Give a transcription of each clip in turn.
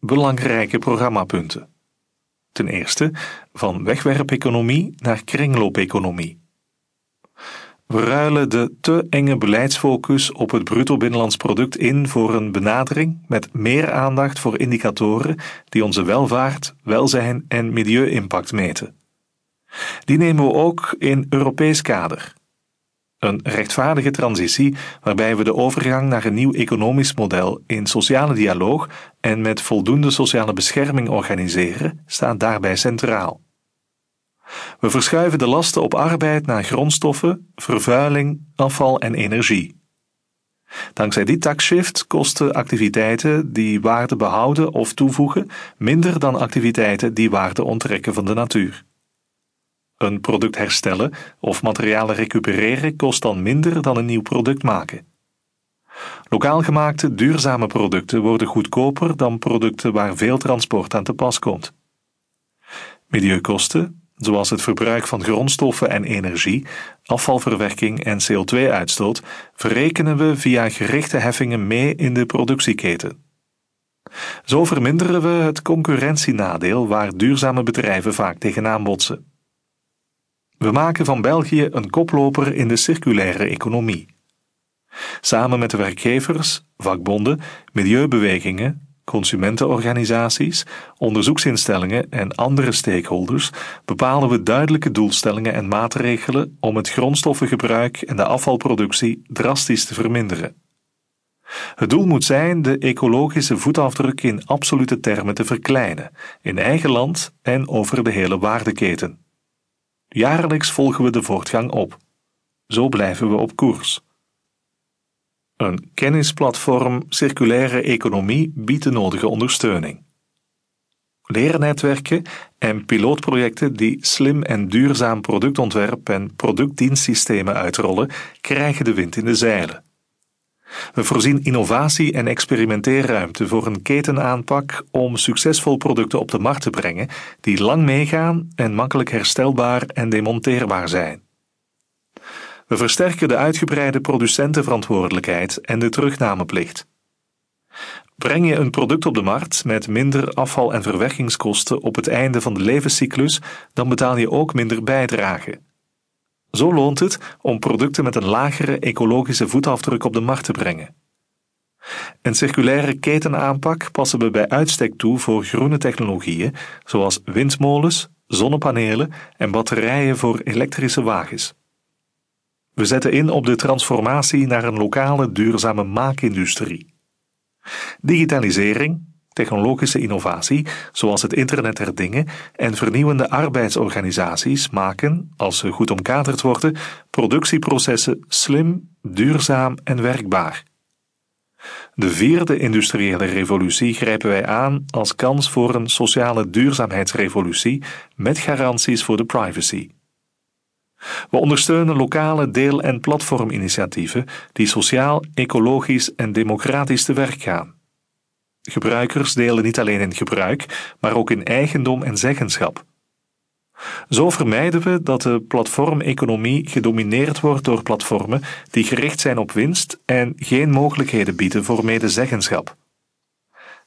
belangrijke programmapunten. Ten eerste van wegwerpeconomie naar kringloopeconomie. We ruilen de te enge beleidsfocus op het bruto binnenlands product in voor een benadering met meer aandacht voor indicatoren die onze welvaart, welzijn en milieu-impact meten. Die nemen we ook in Europees kader. Een rechtvaardige transitie waarbij we de overgang naar een nieuw economisch model in sociale dialoog en met voldoende sociale bescherming organiseren, staat daarbij centraal. We verschuiven de lasten op arbeid naar grondstoffen, vervuiling, afval en energie. Dankzij die taxshift kosten activiteiten die waarde behouden of toevoegen minder dan activiteiten die waarde onttrekken van de natuur. Een product herstellen of materialen recupereren kost dan minder dan een nieuw product maken. Lokaal gemaakte duurzame producten worden goedkoper dan producten waar veel transport aan te pas komt. Milieukosten, zoals het verbruik van grondstoffen en energie, afvalverwerking en CO2-uitstoot, verrekenen we via gerichte heffingen mee in de productieketen. Zo verminderen we het concurrentienadeel waar duurzame bedrijven vaak tegenaan botsen. We maken van België een koploper in de circulaire economie. Samen met de werkgevers, vakbonden, milieubewegingen, consumentenorganisaties, onderzoeksinstellingen en andere stakeholders bepalen we duidelijke doelstellingen en maatregelen om het grondstoffengebruik en de afvalproductie drastisch te verminderen. Het doel moet zijn de ecologische voetafdruk in absolute termen te verkleinen, in eigen land en over de hele waardeketen. Jaarlijks volgen we de voortgang op. Zo blijven we op koers. Een kennisplatform circulaire economie biedt de nodige ondersteuning. Leernetwerken en pilootprojecten die slim en duurzaam productontwerp en productdienstsystemen uitrollen, krijgen de wind in de zeilen. We voorzien innovatie en experimenteerruimte voor een ketenaanpak om succesvol producten op de markt te brengen die lang meegaan en makkelijk herstelbaar en demonteerbaar zijn. We versterken de uitgebreide producentenverantwoordelijkheid en de terugnameplicht. Breng je een product op de markt met minder afval- en verwerkingskosten op het einde van de levenscyclus, dan betaal je ook minder bijdrage. Zo loont het om producten met een lagere ecologische voetafdruk op de markt te brengen. Een circulaire ketenaanpak passen we bij uitstek toe voor groene technologieën zoals windmolens, zonnepanelen en batterijen voor elektrische wagens. We zetten in op de transformatie naar een lokale duurzame maakindustrie. Digitalisering, technologische innovatie, zoals het internet der dingen, en vernieuwende arbeidsorganisaties maken, als ze goed omkaderd worden, productieprocessen slim, duurzaam en werkbaar. De vierde industriële revolutie grijpen wij aan als kans voor een sociale duurzaamheidsrevolutie met garanties voor de privacy. We ondersteunen lokale deel- en platforminitiatieven die sociaal, ecologisch en democratisch te werk gaan. Gebruikers delen niet alleen in gebruik, maar ook in eigendom en zeggenschap. Zo vermijden we dat de platformeconomie gedomineerd wordt door platformen die gericht zijn op winst en geen mogelijkheden bieden voor medezeggenschap.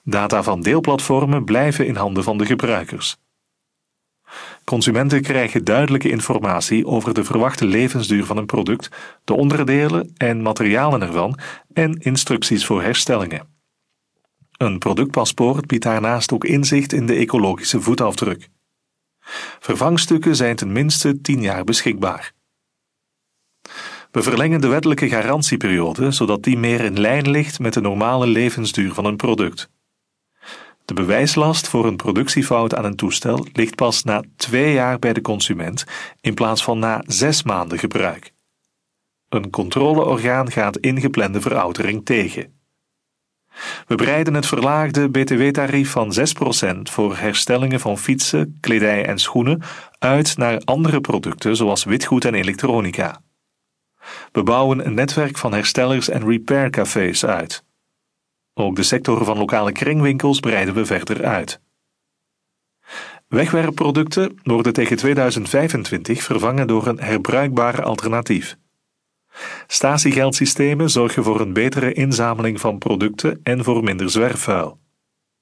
Data van deelplatformen blijven in handen van de gebruikers. Consumenten krijgen duidelijke informatie over de verwachte levensduur van een product, de onderdelen en materialen ervan en instructies voor herstellingen. Een productpaspoort biedt daarnaast ook inzicht in de ecologische voetafdruk. Vervangstukken zijn ten minste 10 jaar beschikbaar. We verlengen de wettelijke garantieperiode zodat die meer in lijn ligt met de normale levensduur van een product. De bewijslast voor een productiefout aan een toestel ligt pas na twee jaar bij de consument in plaats van na zes maanden gebruik. Een controleorgaan gaat ingeplande veroudering tegen. We breiden het verlaagde btw-tarief van 6% voor herstellingen van fietsen, kledij en schoenen uit naar andere producten zoals witgoed en elektronica. We bouwen een netwerk van herstellers en repaircafés uit. Ook de sector van lokale kringwinkels breiden we verder uit. Wegwerpproducten worden tegen 2025 vervangen door een herbruikbaar alternatief. Statiegeldsystemen zorgen voor een betere inzameling van producten en voor minder zwerfvuil.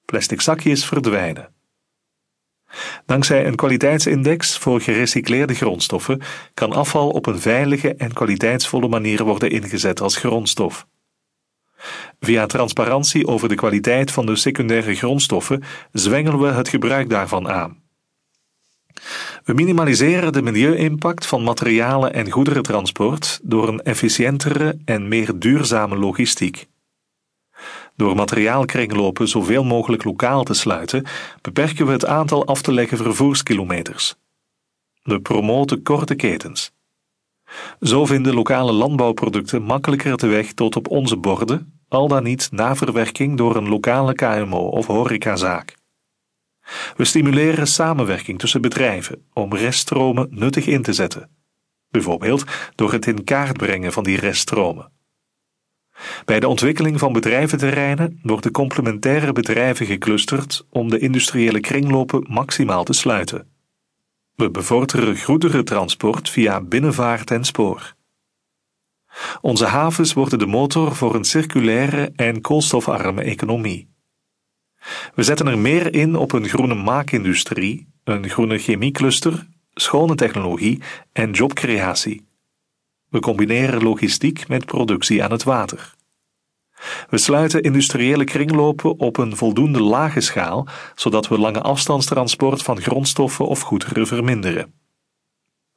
Plastic zakjes verdwijnen. Dankzij een kwaliteitsindex voor gerecycleerde grondstoffen kan afval op een veilige en kwaliteitsvolle manier worden ingezet als grondstof. Via transparantie over de kwaliteit van de secundaire grondstoffen zwengelen we het gebruik daarvan aan. We minimaliseren de milieu-impact van materialen en goederentransport door een efficiëntere en meer duurzame logistiek. Door materiaalkringlopen zoveel mogelijk lokaal te sluiten, beperken we het aantal af te leggen vervoerskilometers. We promoten korte ketens. Zo vinden lokale landbouwproducten makkelijker de weg tot op onze borden, al dan niet na verwerking door een lokale KMO of horecazaak. We stimuleren samenwerking tussen bedrijven om reststromen nuttig in te zetten, bijvoorbeeld door het in kaart brengen van die reststromen. Bij de ontwikkeling van bedrijventerreinen worden complementaire bedrijven geclusterd om de industriële kringlopen maximaal te sluiten. We bevorderen goederentransport via binnenvaart en spoor. Onze havens worden de motor voor een circulaire en koolstofarme economie. We zetten er meer in op een groene maakindustrie, een groene chemiecluster, schone technologie en jobcreatie. We combineren logistiek met productie aan het water. We sluiten industriële kringlopen op een voldoende lage schaal, zodat we lange afstandstransport van grondstoffen of goederen verminderen.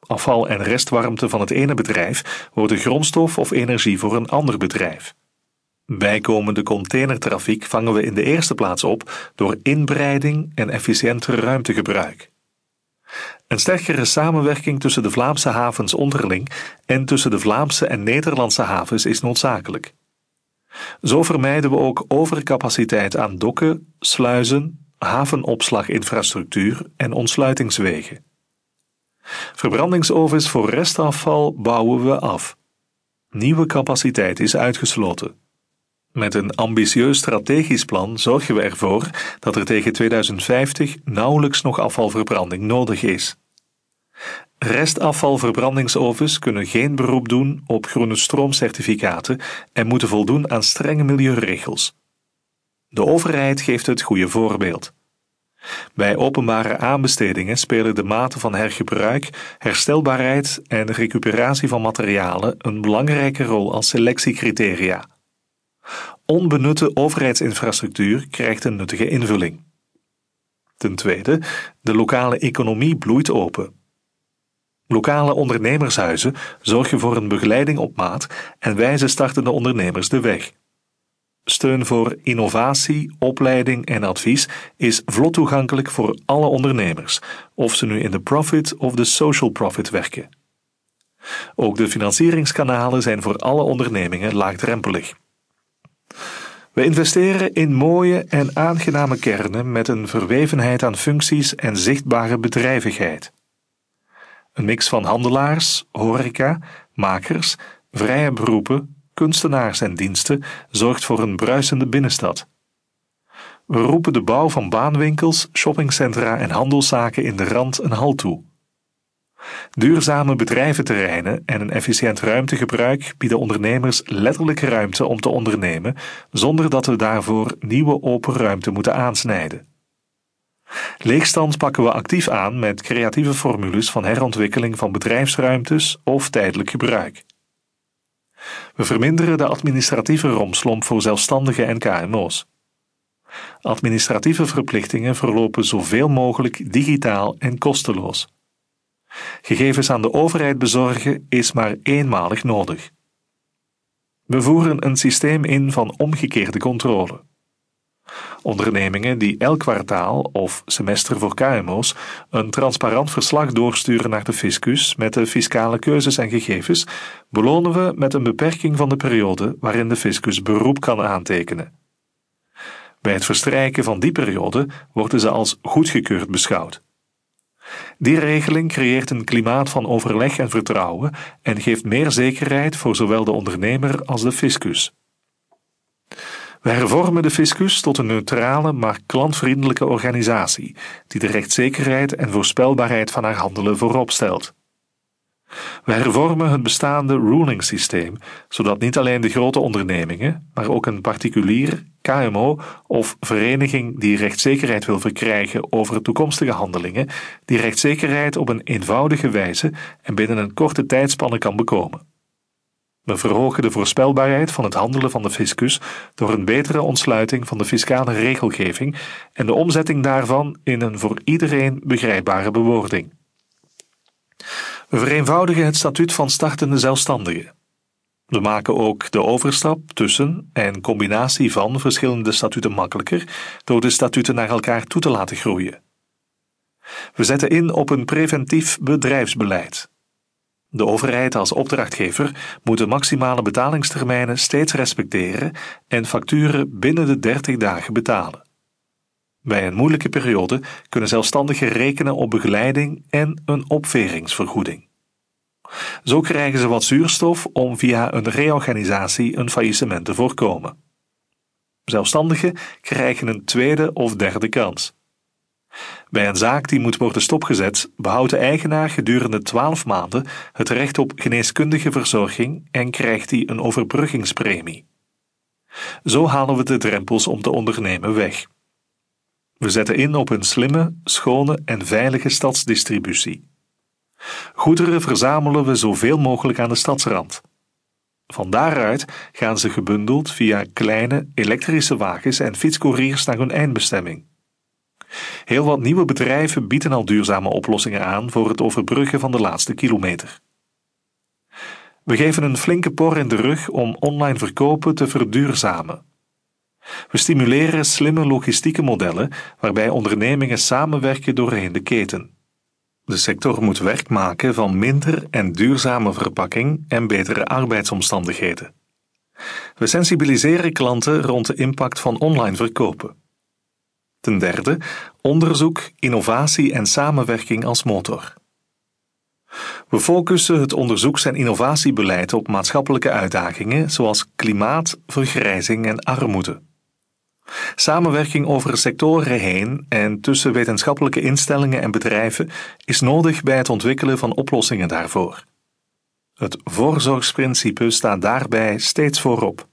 Afval en restwarmte van het ene bedrijf worden grondstof of energie voor een ander bedrijf. Bijkomende containertrafiek vangen we in de eerste plaats op door inbreiding en efficiënter ruimtegebruik. Een sterkere samenwerking tussen de Vlaamse havens onderling en tussen de Vlaamse en Nederlandse havens is noodzakelijk. Zo vermijden we ook overcapaciteit aan dokken, sluizen, havenopslaginfrastructuur en ontsluitingswegen. Verbrandingsovens voor restafval bouwen we af. Nieuwe capaciteit is uitgesloten. Met een ambitieus strategisch plan zorgen we ervoor dat er tegen 2050 nauwelijks nog afvalverbranding nodig is. Restafvalverbrandingsovens kunnen geen beroep doen op groene stroomcertificaten en moeten voldoen aan strenge milieuregels. De overheid geeft het goede voorbeeld. Bij openbare aanbestedingen spelen de mate van hergebruik, herstelbaarheid en recuperatie van materialen een belangrijke rol als selectiecriteria. Onbenutte overheidsinfrastructuur krijgt een nuttige invulling. Ten tweede, de lokale economie bloeit open. Lokale ondernemershuizen zorgen voor een begeleiding op maat en wijzen startende ondernemers de weg. Steun voor innovatie, opleiding en advies is vlot toegankelijk voor alle ondernemers, of ze nu in de profit of de social profit werken. Ook de financieringskanalen zijn voor alle ondernemingen laagdrempelig. We investeren in mooie en aangename kernen met een verwevenheid aan functies en zichtbare bedrijvigheid. Een mix van handelaars, horeca, makers, vrije beroepen, kunstenaars en diensten zorgt voor een bruisende binnenstad. We roepen de bouw van baanwinkels, shoppingcentra en handelszaken in de rand een halt toe. Duurzame bedrijventerreinen en een efficiënt ruimtegebruik bieden ondernemers letterlijk ruimte om te ondernemen, zonder dat we daarvoor nieuwe open ruimte moeten aansnijden. Leegstand pakken we actief aan met creatieve formules van herontwikkeling van bedrijfsruimtes of tijdelijk gebruik. We verminderen de administratieve romslomp voor zelfstandigen en KMO's. Administratieve verplichtingen verlopen zoveel mogelijk digitaal en kosteloos. Gegevens aan de overheid bezorgen is maar eenmalig nodig. We voeren een systeem in van omgekeerde controle. Ondernemingen die elk kwartaal of semester voor KMO's een transparant verslag doorsturen naar de fiscus met de fiscale keuzes en gegevens, belonen we met een beperking van de periode waarin de fiscus beroep kan aantekenen. Bij het verstrijken van die periode worden ze als goedgekeurd beschouwd. Die regeling creëert een klimaat van overleg en vertrouwen en geeft meer zekerheid voor zowel de ondernemer als de fiscus. We hervormen de fiscus tot een neutrale maar klantvriendelijke organisatie die de rechtszekerheid en voorspelbaarheid van haar handelen voorop stelt. We hervormen het bestaande ruling systeem, zodat niet alleen de grote ondernemingen, maar ook een particulier, KMO of vereniging die rechtszekerheid wil verkrijgen over toekomstige handelingen, die rechtszekerheid op een eenvoudige wijze en binnen een korte tijdspanne kan bekomen. We verhogen de voorspelbaarheid van het handelen van de fiscus door een betere ontsluiting van de fiscale regelgeving en de omzetting daarvan in een voor iedereen begrijpbare bewoording. We vereenvoudigen het statuut van startende zelfstandigen. We maken ook de overstap tussen en combinatie van verschillende statuten makkelijker door de statuten naar elkaar toe te laten groeien. We zetten in op een preventief bedrijfsbeleid. De overheid als opdrachtgever moet de maximale betalingstermijnen steeds respecteren en facturen binnen de 30 dagen betalen. Bij een moeilijke periode kunnen zelfstandigen rekenen op begeleiding en een opveringsvergoeding. Zo krijgen ze wat zuurstof om via een reorganisatie een faillissement te voorkomen. Zelfstandigen krijgen een tweede of derde kans. Bij een zaak die moet worden stopgezet, behoudt de eigenaar gedurende 12 maanden het recht op geneeskundige verzorging en krijgt hij een overbruggingspremie. Zo halen we de drempels om te ondernemen weg. We zetten in op een slimme, schone en veilige stadsdistributie. Goederen verzamelen we zoveel mogelijk aan de stadsrand. Van daaruit gaan ze gebundeld via kleine elektrische wagens en fietscouriers naar hun eindbestemming. Heel wat nieuwe bedrijven bieden al duurzame oplossingen aan voor het overbruggen van de laatste kilometer. We geven een flinke por in de rug om online verkopen te verduurzamen. We stimuleren slimme logistieke modellen waarbij ondernemingen samenwerken doorheen de keten. De sector moet werk maken van minder en duurzame verpakking en betere arbeidsomstandigheden. We sensibiliseren klanten rond de impact van online verkopen. Ten derde, onderzoek, innovatie en samenwerking als motor. We focussen het onderzoeks- en innovatiebeleid op maatschappelijke uitdagingen zoals klimaat, vergrijzing en armoede. Samenwerking over sectoren heen en tussen wetenschappelijke instellingen en bedrijven is nodig bij het ontwikkelen van oplossingen daarvoor. Het voorzorgsprincipe staat daarbij steeds voorop.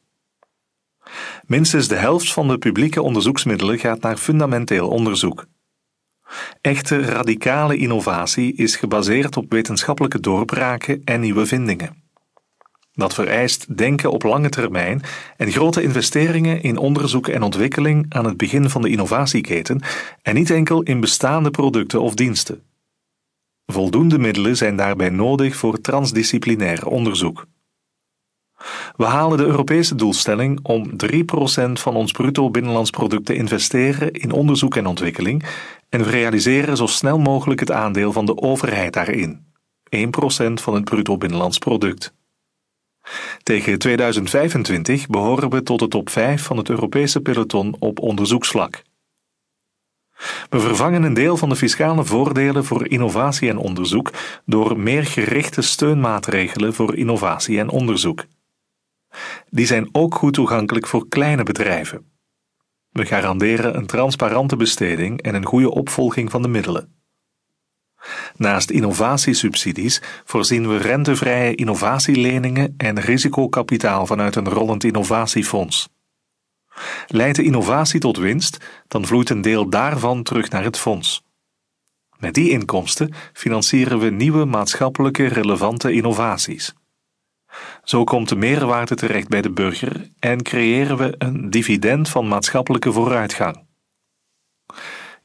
Minstens de helft van de publieke onderzoeksmiddelen gaat naar fundamenteel onderzoek. Echte radicale innovatie is gebaseerd op wetenschappelijke doorbraken en nieuwe vindingen. Dat vereist denken op lange termijn en grote investeringen in onderzoek en ontwikkeling aan het begin van de innovatieketen en niet enkel in bestaande producten of diensten. Voldoende middelen zijn daarbij nodig voor transdisciplinair onderzoek. We halen de Europese doelstelling om 3% van ons bruto binnenlands product te investeren in onderzoek en ontwikkeling en we realiseren zo snel mogelijk het aandeel van de overheid daarin, 1% van het bruto binnenlands product. Tegen 2025 behoren we tot de top 5 van het Europese peloton op onderzoeksvlak. We vervangen een deel van de fiscale voordelen voor innovatie en onderzoek door meer gerichte steunmaatregelen voor innovatie en onderzoek. Die zijn ook goed toegankelijk voor kleine bedrijven. We garanderen een transparante besteding en een goede opvolging van de middelen. Naast innovatiesubsidies voorzien we rentevrije innovatieleningen en risicokapitaal vanuit een rollend innovatiefonds. Leidt de innovatie tot winst, dan vloeit een deel daarvan terug naar het fonds. Met die inkomsten financieren we nieuwe maatschappelijke relevante innovaties. Zo komt de meerwaarde terecht bij de burger en creëren we een dividend van maatschappelijke vooruitgang.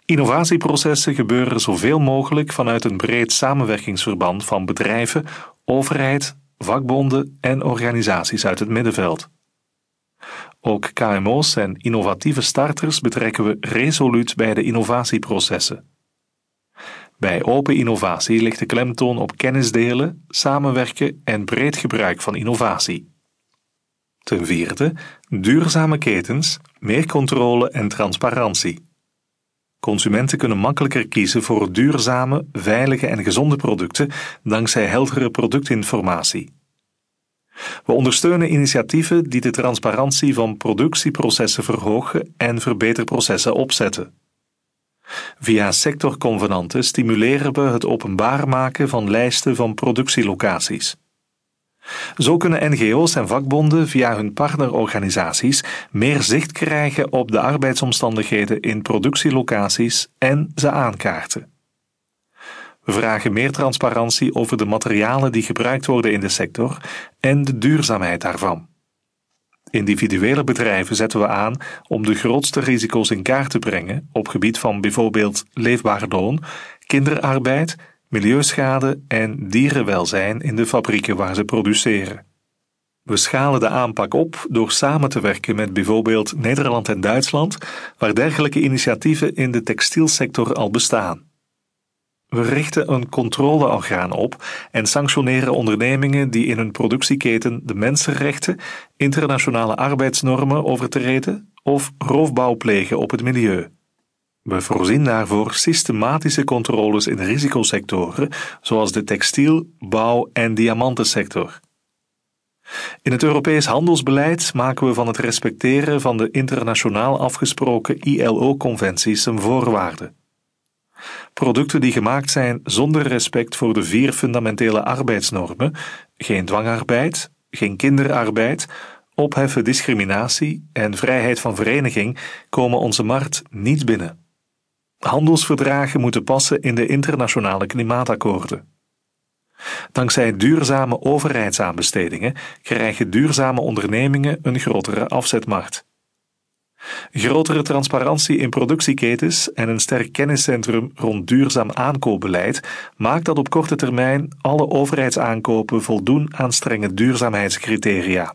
Innovatieprocessen gebeuren zoveel mogelijk vanuit een breed samenwerkingsverband van bedrijven, overheid, vakbonden en organisaties uit het middenveld. Ook KMO's en innovatieve starters betrekken we resoluut bij de innovatieprocessen. Bij open innovatie ligt de klemtoon op kennis delen, samenwerken en breed gebruik van innovatie. Ten vierde, duurzame ketens, meer controle en transparantie. Consumenten kunnen makkelijker kiezen voor duurzame, veilige en gezonde producten dankzij heldere productinformatie. We ondersteunen initiatieven die de transparantie van productieprocessen verhogen en verbeterprocessen opzetten. Via sectorconvenanten stimuleren we het openbaar maken van lijsten van productielocaties. Zo kunnen NGO's en vakbonden via hun partnerorganisaties meer zicht krijgen op de arbeidsomstandigheden in productielocaties en ze aankaarten. We vragen meer transparantie over de materialen die gebruikt worden in de sector en de duurzaamheid daarvan. Individuele bedrijven zetten we aan om de grootste risico's in kaart te brengen op gebied van bijvoorbeeld leefbaar loon, kinderarbeid, milieuschade en dierenwelzijn in de fabrieken waar ze produceren. We schalen de aanpak op door samen te werken met bijvoorbeeld Nederland en Duitsland, waar dergelijke initiatieven in de textielsector al bestaan. We richten een controleorgaan op en sanctioneren ondernemingen die in hun productieketen de mensenrechten, internationale arbeidsnormen overtreden of roofbouw plegen op het milieu. We voorzien daarvoor systematische controles in risicosectoren zoals de textiel-, bouw- en diamantensector. In het Europees handelsbeleid maken we van het respecteren van de internationaal afgesproken ILO-conventies een voorwaarde. Producten die gemaakt zijn zonder respect voor de vier fundamentele arbeidsnormen, geen dwangarbeid, geen kinderarbeid, opheffen discriminatie en vrijheid van vereniging, komen onze markt niet binnen. Handelsverdragen moeten passen in de internationale klimaatakkoorden. Dankzij duurzame overheidsaanbestedingen krijgen duurzame ondernemingen een grotere afzetmarkt. Grotere transparantie in productieketens en een sterk kenniscentrum rond duurzaam aankoopbeleid maakt dat op korte termijn alle overheidsaankopen voldoen aan strenge duurzaamheidscriteria.